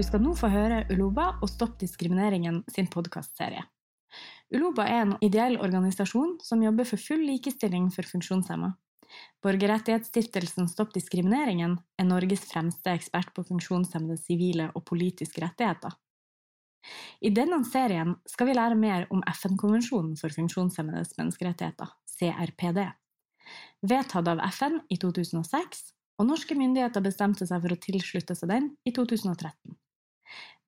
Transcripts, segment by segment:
Du skal nå få høre Uloba og Stopp diskrimineringen sin podkastserie. Uloba er en ideell organisasjon som jobber for full likestilling for funksjonshemma. Borgerrettighetsstiftelsen Stopp diskrimineringen er Norges fremste ekspert på funksjonshemmedes sivile og politiske rettigheter. I denne serien skal vi lære mer om FN-konvensjonen for funksjonshemmedes menneskerettigheter, CRPD. Vedtatt av FN i 2006, og norske myndigheter bestemte seg for å tilslutte seg den i 2013.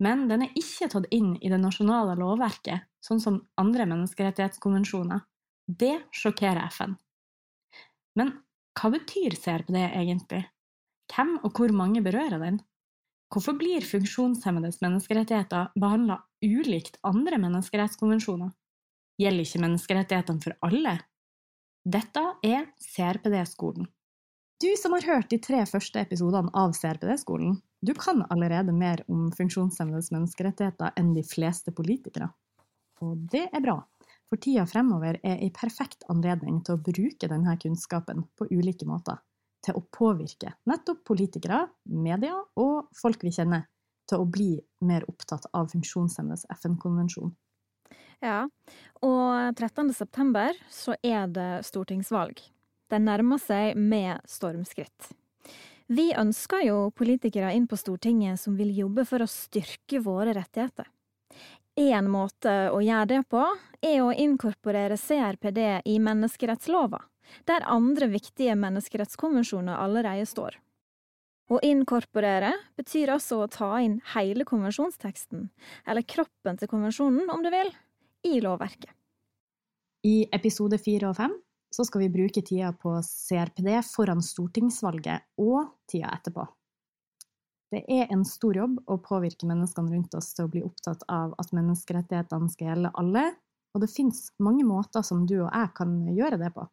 Men den er ikke tatt inn i det nasjonale lovverket, sånn som andre menneskerettighetskonvensjoner. Det sjokkerer FN. Men hva betyr CRPD egentlig? Hvem og hvor mange berører den? Hvorfor blir funksjonshemmedes menneskerettigheter behandla ulikt andre menneskerettskonvensjoner? Gjelder ikke menneskerettighetene for alle? Dette er CRPD-skolen. Du som har hørt de tre første episodene av CRPD-skolen, du kan allerede mer om funksjonshemmedes menneskerettigheter enn de fleste politikere. Og det er bra, for tida fremover er ei perfekt anledning til å bruke denne kunnskapen på ulike måter. Til å påvirke nettopp politikere, media og folk vi kjenner, til å bli mer opptatt av funksjonshemmedes FN-konvensjon. Ja, og 13. september så er det stortingsvalg. Den nærmer seg med stormskritt. Vi ønsker jo politikere inn på Stortinget som vil jobbe for å styrke våre rettigheter. En måte å gjøre det på, er å inkorporere CRPD i menneskerettslova, der andre viktige menneskerettskonvensjoner allerede står. Å inkorporere betyr altså å ta inn hele konvensjonsteksten, eller kroppen til konvensjonen om du vil, i lovverket. I episode fire og fem så skal vi bruke tida på CRPD foran stortingsvalget og tida etterpå. Det er en stor jobb å påvirke menneskene rundt oss til å bli opptatt av at menneskerettighetene skal gjelde alle, og det fins mange måter som du og jeg kan gjøre det på.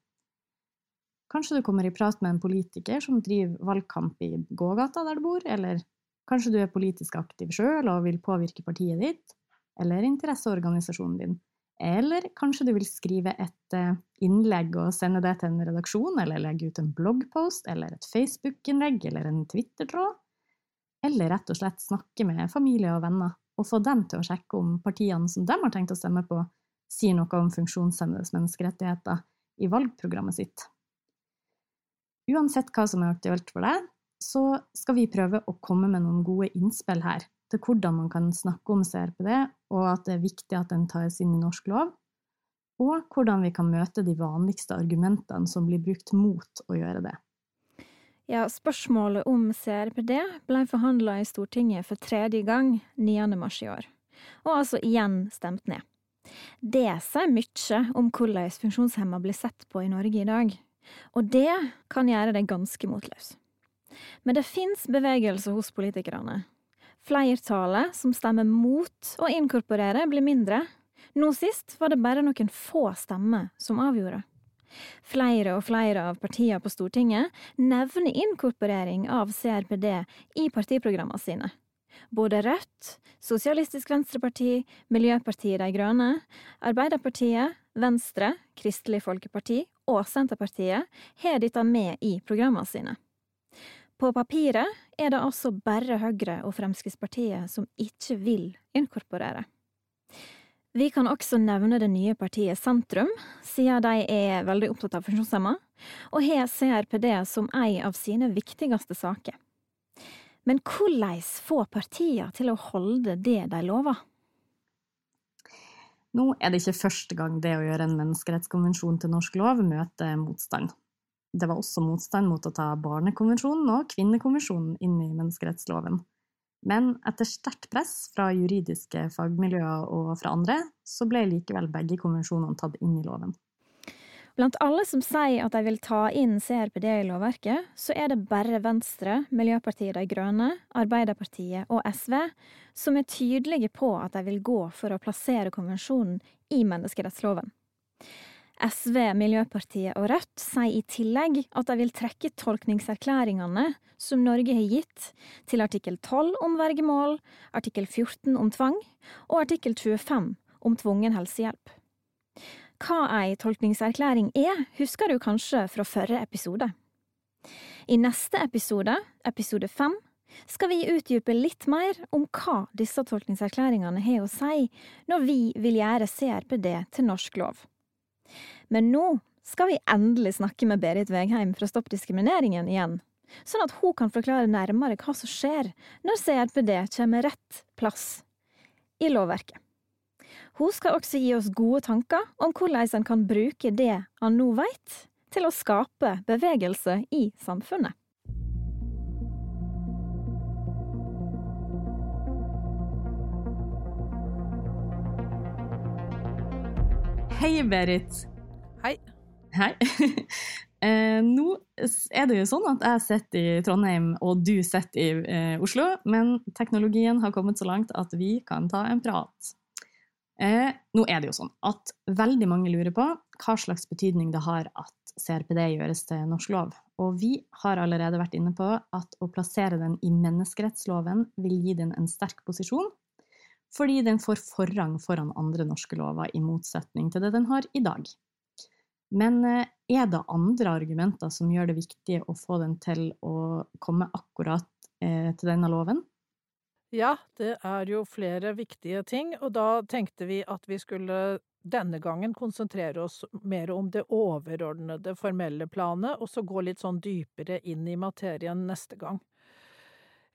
Kanskje du kommer i prat med en politiker som driver valgkamp i gågata der du bor, eller kanskje du er politisk aktiv sjøl og vil påvirke partiet ditt, eller interesseorganisasjonen din. Eller kanskje du vil skrive et eh, innlegg og sende det til en redaksjon, eller legge ut en bloggpost, eller et Facebook-innlegg, eller en Twitter-tråd. Eller rett og slett snakke med familie og venner, og få dem til å sjekke om partiene som de har tenkt å stemme på, sier noe om funksjonshemmedes menneskerettigheter i valgprogrammet sitt. Uansett hva som er aktuelt for deg, så skal vi prøve å komme med noen gode innspill her til hvordan man kan snakke om CRPD, og at det er viktig at den tas inn i norsk lov, og hvordan vi kan møte de vanligste argumentene som blir brukt mot å gjøre det. Ja, spørsmålet om CRPD ble forhandla i Stortinget for tredje gang 9. mars i år, og altså igjen stemt ned. Det sier mye om hvordan funksjonshemma blir sett på i Norge i dag, og det kan gjøre deg ganske motløs. Men det fins bevegelser hos politikerne Flertallet som stemmer mot å inkorporere, blir mindre. Nå sist var det bare noen få stemmer som avgjorde. Flere og flere av partiene på Stortinget nevner inkorporering av CRPD i partiprogrammene sine. Både Rødt, Sosialistisk Venstreparti, Miljøpartiet De Grønne, Arbeiderpartiet, Venstre, Kristelig Folkeparti og Senterpartiet har dette med i programmene sine. På papiret er det altså bare Høyre og Fremskrittspartiet som ikke vil inkorporere. Vi kan også nevne det nye partiet Sentrum, siden de er veldig opptatt av funksjonshemma, og har CRPD som en av sine viktigste saker. Men hvordan få partiene til å holde det de lover? Nå er det ikke første gang det å gjøre en menneskerettskonvensjon til norsk lov møter motstand. Det var også motstand mot å ta Barnekonvensjonen og Kvinnekonvensjonen inn i menneskerettsloven. Men etter sterkt press fra juridiske fagmiljøer og fra andre, så ble likevel begge konvensjonene tatt inn i loven. Blant alle som sier at de vil ta inn CRPD i lovverket, så er det bare Venstre, Miljøpartiet De Grønne, Arbeiderpartiet og SV som er tydelige på at de vil gå for å plassere konvensjonen i menneskerettsloven. SV, Miljøpartiet og Rødt sier i tillegg at de vil trekke tolkningserklæringene som Norge har gitt til artikkel 12 om vergemål, artikkel 14 om tvang og artikkel 25 om tvungen helsehjelp. Hva ei tolkningserklæring er, husker du kanskje fra forrige episode. I neste episode, episode fem, skal vi utdype litt mer om hva disse tolkningserklæringene har å si når vi vil gjøre CRPD til norsk lov. Men nå skal vi endelig snakke med Berit Vegheim fra Stopp diskrimineringen igjen, sånn at hun kan forklare nærmere hva som skjer når CRPD kommer rett plass i lovverket. Hun skal også gi oss gode tanker om hvordan en kan bruke det han nå vet, til å skape bevegelse i samfunnet. Hei, Berit. Hei. Hei. Eh, nå er det jo sånn at jeg sitter i Trondheim og du sitter i eh, Oslo, men teknologien har kommet så langt at vi kan ta en prat. Eh, nå er det jo sånn at veldig mange lurer på hva slags betydning det har at CRPD gjøres til norsk lov. Og vi har allerede vært inne på at å plassere den i menneskerettsloven vil gi den en sterk posisjon, fordi den får forrang foran andre norske lover, i motsetning til det den har i dag. Men eh, er det andre argumenter som gjør det viktig å få den til å komme akkurat eh, til denne loven? Ja, det er jo flere viktige ting, og da tenkte vi at vi skulle denne gangen konsentrere oss mer om det overordnede formelle planet, og så gå litt sånn dypere inn i materien neste gang.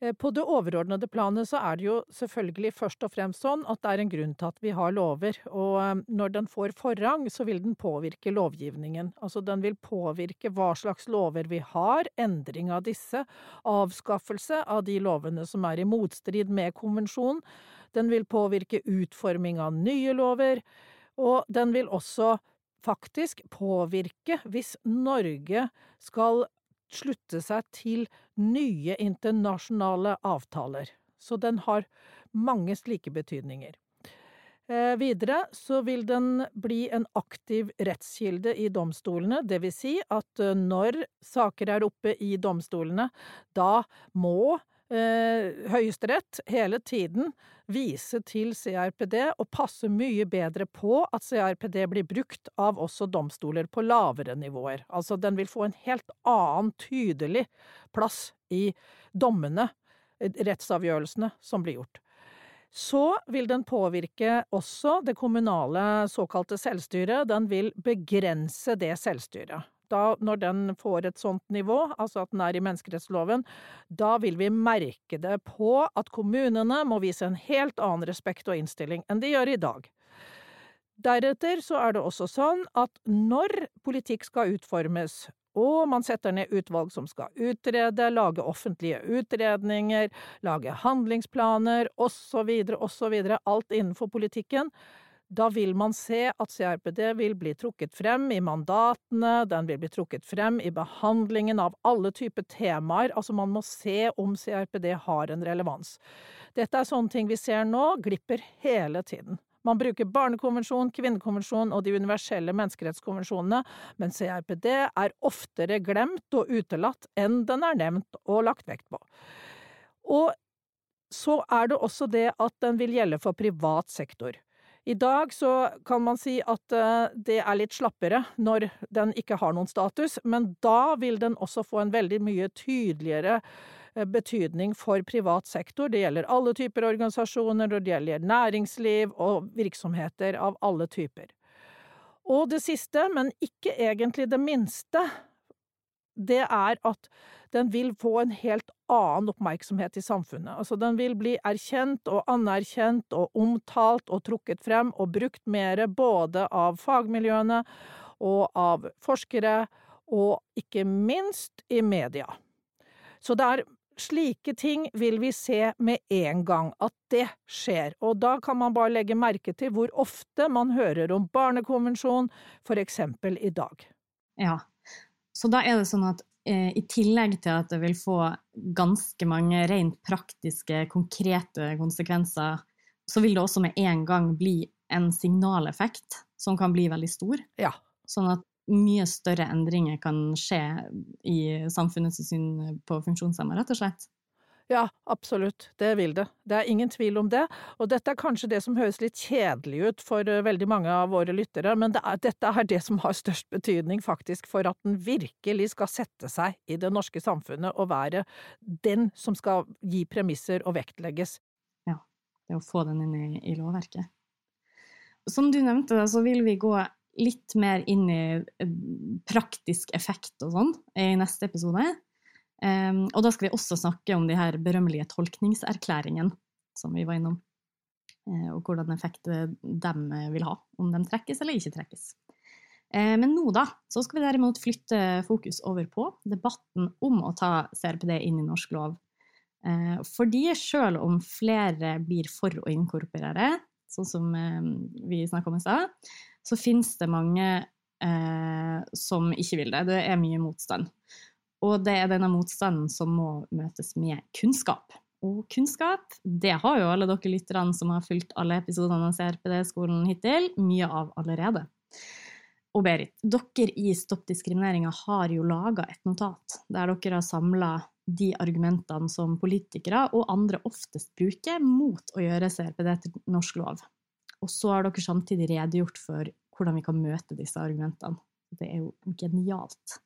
Eh, på det overordnede planet så er det jo selvfølgelig først og fremst sånn at det er en grunn til at vi har lover, og eh, når den får forrang, så vil den påvirke lovgivningen. Altså den vil påvirke hva slags lover vi har, endring av disse, avskaffelse av de lovene som er i motstrid med konvensjonen. Den vil påvirke utforming av nye lover, og den vil også faktisk påvirke hvis Norge skal slutte seg til nye internasjonale avtaler. Så den har mange slike betydninger. Eh, videre så vil den bli en aktiv rettskilde i domstolene, det vil si at eh, når saker er oppe i domstolene, da må Høyesterett hele tiden vise til CRPD og passe mye bedre på at CRPD blir brukt av også domstoler på lavere nivåer. Altså den vil få en helt annen tydelig plass i dommene, rettsavgjørelsene, som blir gjort. Så vil den påvirke også det kommunale såkalte selvstyret. Den vil begrense det selvstyret da, når den får et sånt nivå, altså at den er i menneskerettsloven, da vil vi merke det på at kommunene må vise en helt annen respekt og innstilling enn de gjør i dag. Deretter så er det også sånn at når politikk skal utformes, og man setter ned utvalg som skal utrede, lage offentlige utredninger, lage handlingsplaner osv., osv., alt innenfor politikken, da vil man se at CRPD vil bli trukket frem i mandatene, den vil bli trukket frem i behandlingen av alle typer temaer, altså man må se om CRPD har en relevans. Dette er sånne ting vi ser nå glipper hele tiden. Man bruker barnekonvensjon, kvinnekonvensjon og de universelle menneskerettskonvensjonene, men CRPD er oftere glemt og utelatt enn den er nevnt og lagt vekt på. Og så er det også det at den vil gjelde for privat sektor. I dag så kan man si at eh, det er litt slappere når den ikke har noen status, men da vil den også få en veldig mye tydeligere eh, betydning for privat sektor. Det gjelder alle typer organisasjoner, og det gjelder næringsliv og virksomheter av alle typer. Og det siste, men ikke egentlig det minste, det er at den vil få en helt annen oppmerksomhet i samfunnet. Altså, den vil bli erkjent og anerkjent og omtalt og trukket frem og brukt mer både av fagmiljøene og av forskere, og ikke minst i media. Så det er slike ting vil vi se med en gang, at det skjer, og da kan man bare legge merke til hvor ofte man hører om barnekonvensjon, for eksempel i dag. Ja, så da er det sånn at i tillegg til at det vil få ganske mange rent praktiske, konkrete konsekvenser, så vil det også med en gang bli en signaleffekt som kan bli veldig stor. Ja. Sånn at mye større endringer kan skje i samfunnets syn på funksjonshemmede, rett og slett. Ja, absolutt, det vil det. Det er ingen tvil om det. Og dette er kanskje det som høres litt kjedelig ut for eh, veldig mange av våre lyttere, men det er, dette er det som har størst betydning faktisk for at den virkelig skal sette seg i det norske samfunnet og være den som skal gi premisser og vektlegges. Ja, det å få den inn i, i lovverket. Som du nevnte, så vil vi gå litt mer inn i eh, praktisk effekt og sånn i neste episode. Um, og da skal vi også snakke om de her berømmelige tolkningserklæringene som vi var innom, uh, og hvordan effekt de vil ha, om de trekkes eller ikke trekkes. Men nå, da, så skal vi derimot flytte fokus over på debatten om å ta CRPD inn i norsk lov. Fordi selv om flere blir for å inkorporere, sånn som vi snakka om i stad, så finnes det mange som ikke vil det. Det er mye motstand. Og det er denne motstanden som må møtes med kunnskap. Og kunnskap, det har jo alle dere lytterne som har fulgt alle episodene av CRPD-skolen hittil, mye av allerede. Og Berit, dere i Stopp diskrimineringa har jo laga et notat der dere har samla de argumentene som politikere og andre oftest bruker mot å gjøre CRPD til norsk lov. Og så har dere samtidig redegjort for hvordan vi kan møte disse argumentene. Det er jo genialt.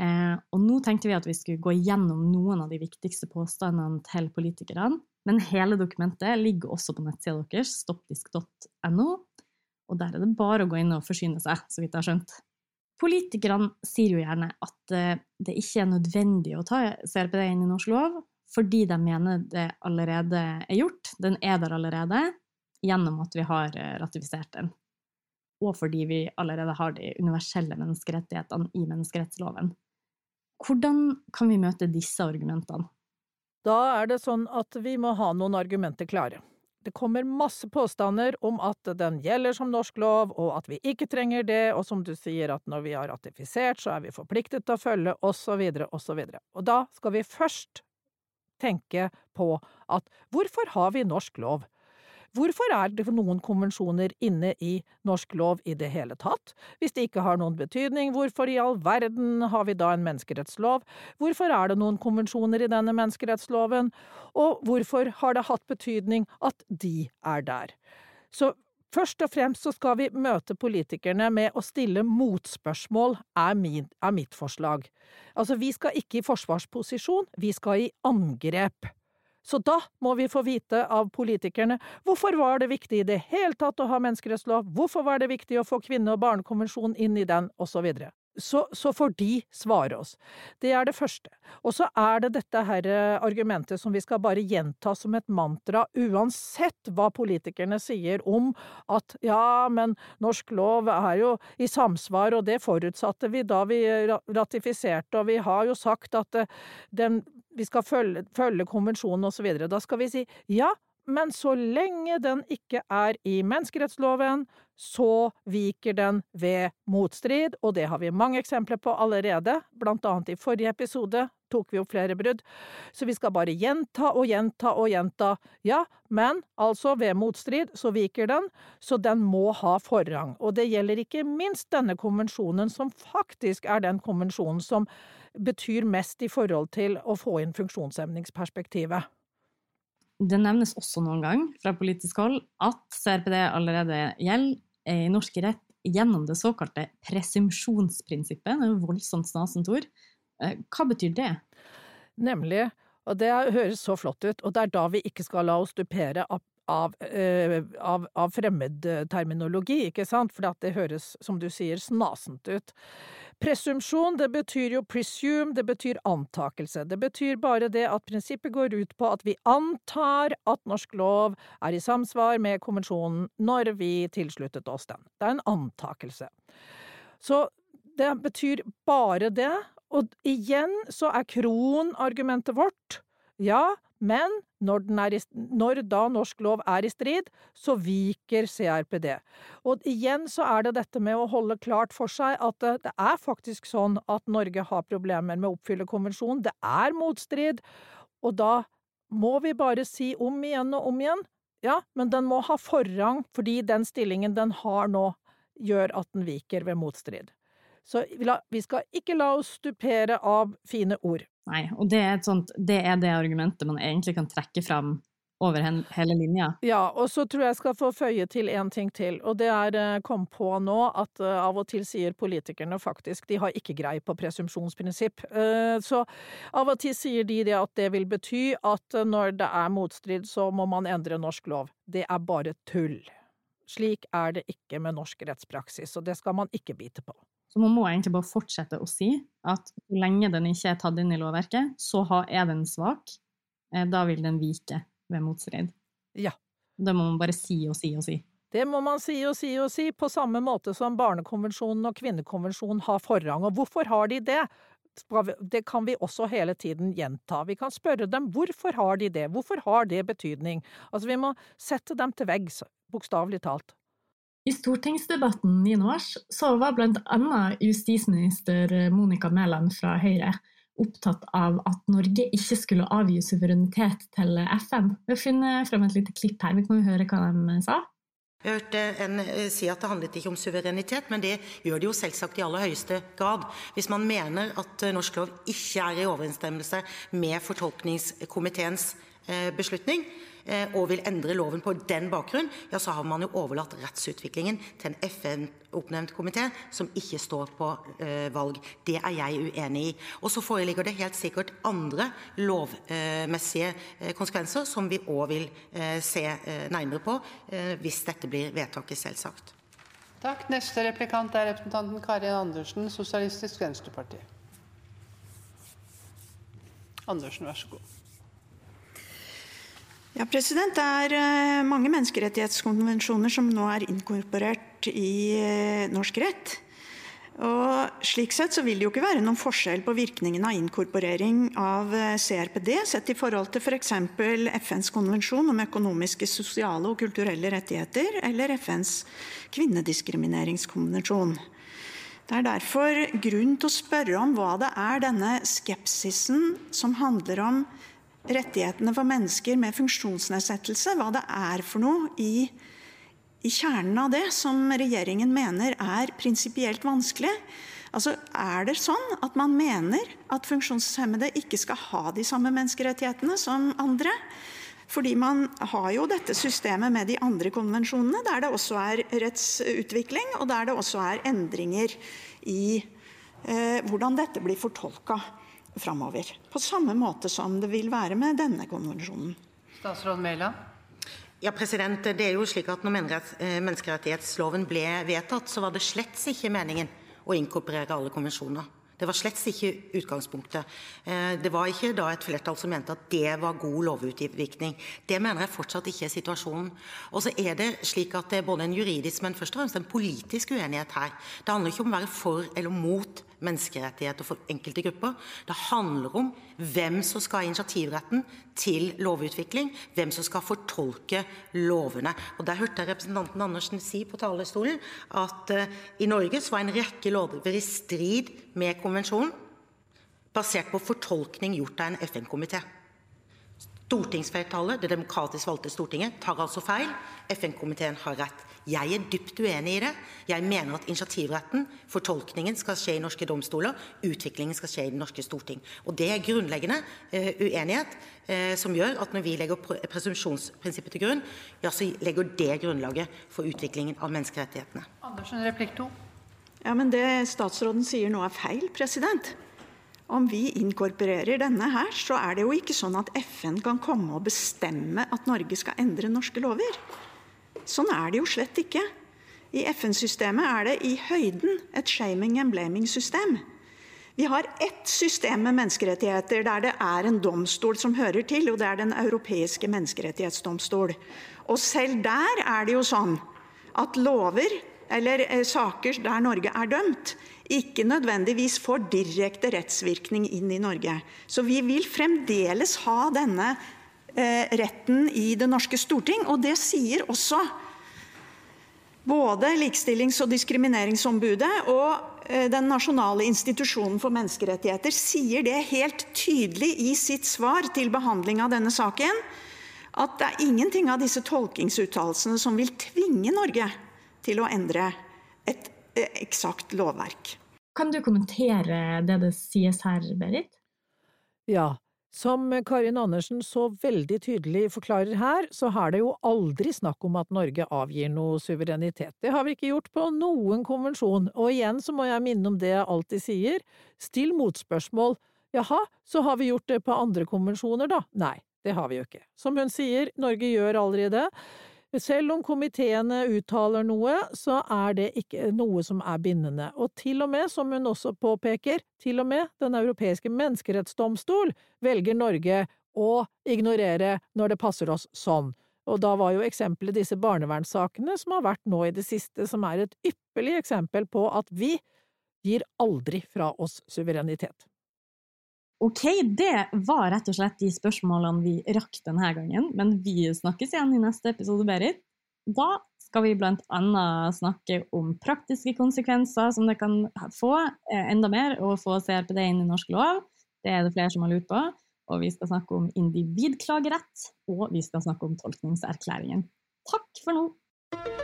Eh, og nå tenkte vi at vi skulle gå gjennom noen av de viktigste påstandene til politikerne. Men hele dokumentet ligger også på nettsida deres, stoppdisk.no. Og der er det bare å gå inn og forsyne seg, så vidt jeg har skjønt. Politikerne sier jo gjerne at eh, det ikke er nødvendig å ta CRPD inn i norsk lov, fordi de mener det allerede er gjort. Den er der allerede gjennom at vi har eh, ratifisert den. Og fordi vi allerede har de universelle menneskerettighetene i menneskerettsloven. Hvordan kan vi møte disse argumentene? Da er det sånn at vi må ha noen argumenter klare. Det kommer masse påstander om at den gjelder som norsk lov, og at vi ikke trenger det, og som du sier at når vi har ratifisert, så er vi forpliktet til å følge, osv., osv. Og da skal vi først tenke på at hvorfor har vi norsk lov? Hvorfor er det noen konvensjoner inne i norsk lov i det hele tatt? Hvis det ikke har noen betydning, hvorfor i all verden har vi da en menneskerettslov? Hvorfor er det noen konvensjoner i denne menneskerettsloven? Og hvorfor har det hatt betydning at de er der? Så Først og fremst så skal vi møte politikerne med å stille motspørsmål, er, min, er mitt forslag. Altså, vi skal ikke i forsvarsposisjon, vi skal i angrep. Så da må vi få vite av politikerne hvorfor var det viktig i det hele tatt å ha menneskerettslov, hvorfor var det viktig å få kvinne- og barnekonvensjonen inn i den, osv. Så, så får de svare oss. Det er det første. Og så er det dette her eh, argumentet som vi skal bare gjenta som et mantra, uansett hva politikerne sier om at ja, men norsk lov er jo i samsvar, og det forutsatte vi da vi ratifiserte, og vi har jo sagt at eh, den vi skal følge, følge konvensjonen osv. Da skal vi si ja, men så lenge den ikke er i menneskerettsloven, så viker den ved motstrid, og det har vi mange eksempler på allerede, blant annet i forrige episode tok vi opp flere brudd, så vi skal bare gjenta og gjenta og gjenta, ja, men altså ved motstrid så viker den, så den må ha forrang, og det gjelder ikke minst denne konvensjonen, som faktisk er den konvensjonen som betyr mest i forhold til å få inn funksjonshemningsperspektivet. Det nevnes også noen gang fra politisk hold at CRPD allerede gjelder i norsk rett gjennom det såkalte presumsjonsprinsippet. Det er voldsomt snasent ord. Eh, hva betyr det? Nemlig, og det høres så flott ut, og det er da vi ikke skal la oss dupere av av, eh, av, av fremmedterminologi, ikke sant, for det høres, som du sier, snasent ut. Presumsjon, det betyr jo presume, det betyr antakelse. Det betyr bare det at prinsippet går ut på at vi antar at norsk lov er i samsvar med konvensjonen når vi tilsluttet oss den. Det er en antakelse. Så det betyr bare det, og igjen så er kronargumentet vårt ja, men når, i, når, da norsk lov er i strid, så viker CRPD. Og igjen så er det dette med å holde klart for seg at det, det er faktisk sånn at Norge har problemer med å oppfylle konvensjonen. Det er motstrid, og da må vi bare si om igjen og om igjen ja, men den må ha forrang fordi den stillingen den har nå, gjør at den viker ved motstrid. Så vi skal ikke la oss stupere av fine ord. Nei, og det er, sånt, det er, det argumentet man egentlig kan trekke fram over hele linja. Ja, og så tror jeg jeg skal få føye til en ting til, og det er eh, kom på nå at uh, av og til sier politikerne faktisk de har ikke grei på presumpsjonsprinsipp. Uh, så av og til sier de det at det vil bety at når det er motstrid, så må man endre norsk lov. Det er bare tull. Slik er det ikke med norsk rettspraksis, og det skal man ikke bite på. Så man må egentlig bare fortsette å si at så lenge den ikke er tatt inn i lovverket, så er den svak. Da vil den vike ved motstrid. Ja. Det må man bare si og si og si. Det må man si og si og si, på samme måte som Barnekonvensjonen og Kvinnekonvensjonen har forrang. Og hvorfor har de det? Det kan vi også hele tiden gjenta. Vi kan spørre dem hvorfor har de det, hvorfor har det betydning? Altså, vi må sette dem til veggs, bokstavelig talt. I stortingsdebatten 9. mars så var annet justisminister Monica Mæland fra Høyre opptatt av at Norge ikke skulle avgi suverenitet til FN. Vi har funnet frem et lite klipp her. Vi kan jo høre hva de sa. Jeg hørte en eh, si at det handlet ikke om suverenitet, men det gjør det jo selvsagt i aller høyeste grad. Hvis man mener at eh, norsk lov ikke er i overensstemmelse med fortolkningskomiteens eh, beslutning, og vil endre loven på den bakgrunn, ja, så har man jo overlatt rettsutviklingen til en FN-oppnevnt komité som ikke står på eh, valg. Det er jeg uenig i. Og så foreligger det helt sikkert andre lovmessige eh, konsekvenser som vi òg vil eh, se eh, nærmere på eh, hvis dette blir vedtaket, selvsagt. Takk. Neste replikant er representanten Karin Andersen, Sosialistisk Venstreparti. Andersen, vær så god. Ja, Det er eh, mange menneskerettighetskonvensjoner som nå er inkorporert i eh, norsk rett. Og slik sett så vil det jo ikke være noen forskjell på virkningen av inkorporering av eh, CRPD sett i forhold til f.eks. For FNs konvensjon om økonomiske, sosiale og kulturelle rettigheter eller FNs kvinnediskrimineringskonvensjon. Det er derfor grunn til å spørre om hva det er denne skepsisen som handler om rettighetene for mennesker med funksjonsnedsettelse, hva det er for noe i, i kjernen av det som regjeringen mener er prinsipielt vanskelig. Altså, Er det sånn at man mener at funksjonshemmede ikke skal ha de samme menneskerettighetene som andre? Fordi man har jo dette systemet med de andre konvensjonene, der det også er rettsutvikling, og der det også er endringer i eh, hvordan dette blir fortolka framover. På samme måte som det vil være med denne konvensjonen. Statsråd Mæland? Ja, president, det er jo slik at når eh, menneskerettighetsloven ble vedtatt, så var det slett ikke meningen å inkorporere alle konvensjoner. Det var slett ikke utgangspunktet. Eh, det var ikke da et flertall som mente at det var god lovutvikling. Det mener jeg fortsatt ikke er situasjonen. Og så er det slik at det er både en juridisk, men først og fremst en politisk uenighet her. Det handler ikke om å være for eller mot menneskerettigheter for enkelte grupper. Det handler om hvem som skal ha initiativretten til lovutvikling, hvem som skal fortolke lovene. Og Der hørte jeg representanten Andersen si på talerstolen at uh, i Norge så var en rekke lover i strid med konvensjonen, basert på fortolkning gjort av en FN-komité. Stortingsflertallet, det demokratisk valgte Stortinget, tar altså feil. FN-komiteen har rett. Jeg er dypt uenig i det. Jeg mener at initiativretten, fortolkningen, skal skje i norske domstoler. Utviklingen skal skje i det norske storting. Og Det er grunnleggende uh, uenighet uh, som gjør at når vi legger presumpsjonsprinsippet til grunn, ja, så legger det grunnlaget for utviklingen av menneskerettighetene. Andersen, replikk to. Ja, men Det statsråden sier nå er feil. president. Om vi inkorporerer denne her, så er det jo ikke sånn at FN kan komme og bestemme at Norge skal endre norske lover. Sånn er det jo slett ikke. I FN-systemet er det i høyden et shaming and blaming-system. Vi har ett system med menneskerettigheter der det er en domstol som hører til, og det er Den europeiske menneskerettighetsdomstol. Og selv der er det jo sånn at lover eller eh, saker der Norge er dømt, ikke nødvendigvis får direkte rettsvirkning inn i Norge. Så vi vil fremdeles ha denne Eh, retten i det norske storting. Og det sier også både Likestillings- og diskrimineringsombudet og eh, Den nasjonale institusjonen for menneskerettigheter sier det helt tydelig i sitt svar til behandling av denne saken, at det er ingenting av disse tolkingsuttalelsene som vil tvinge Norge til å endre et eksakt lovverk. Kan du kommentere det det sies her, Berit? Ja, som Karin Andersen så veldig tydelig forklarer her, så er det jo aldri snakk om at Norge avgir noe suverenitet. Det har vi ikke gjort på noen konvensjon, og igjen så må jeg minne om det jeg alltid sier, still motspørsmål. Jaha, så har vi gjort det på andre konvensjoner, da? Nei, det har vi jo ikke. Som hun sier, Norge gjør aldri det. Selv om komiteene uttaler noe, så er det ikke noe som er bindende, og til og med, som hun også påpeker, til og med Den europeiske menneskerettsdomstol velger Norge å ignorere når det passer oss sånn. Og da var jo eksempelet disse barnevernssakene som har vært nå i det siste, som er et ypperlig eksempel på at vi gir aldri fra oss suverenitet. Ok, det var rett og slett de spørsmålene vi rakk denne gangen, men vi snakkes igjen i neste episode, Berit. Da skal vi annet snakke om praktiske konsekvenser som det kan få eh, enda mer å få CRPD inn i norsk lov. Det er det flere som har lurt på. Og vi skal snakke om individklagerett, og vi skal snakke om tolkningserklæringen. Takk for nå!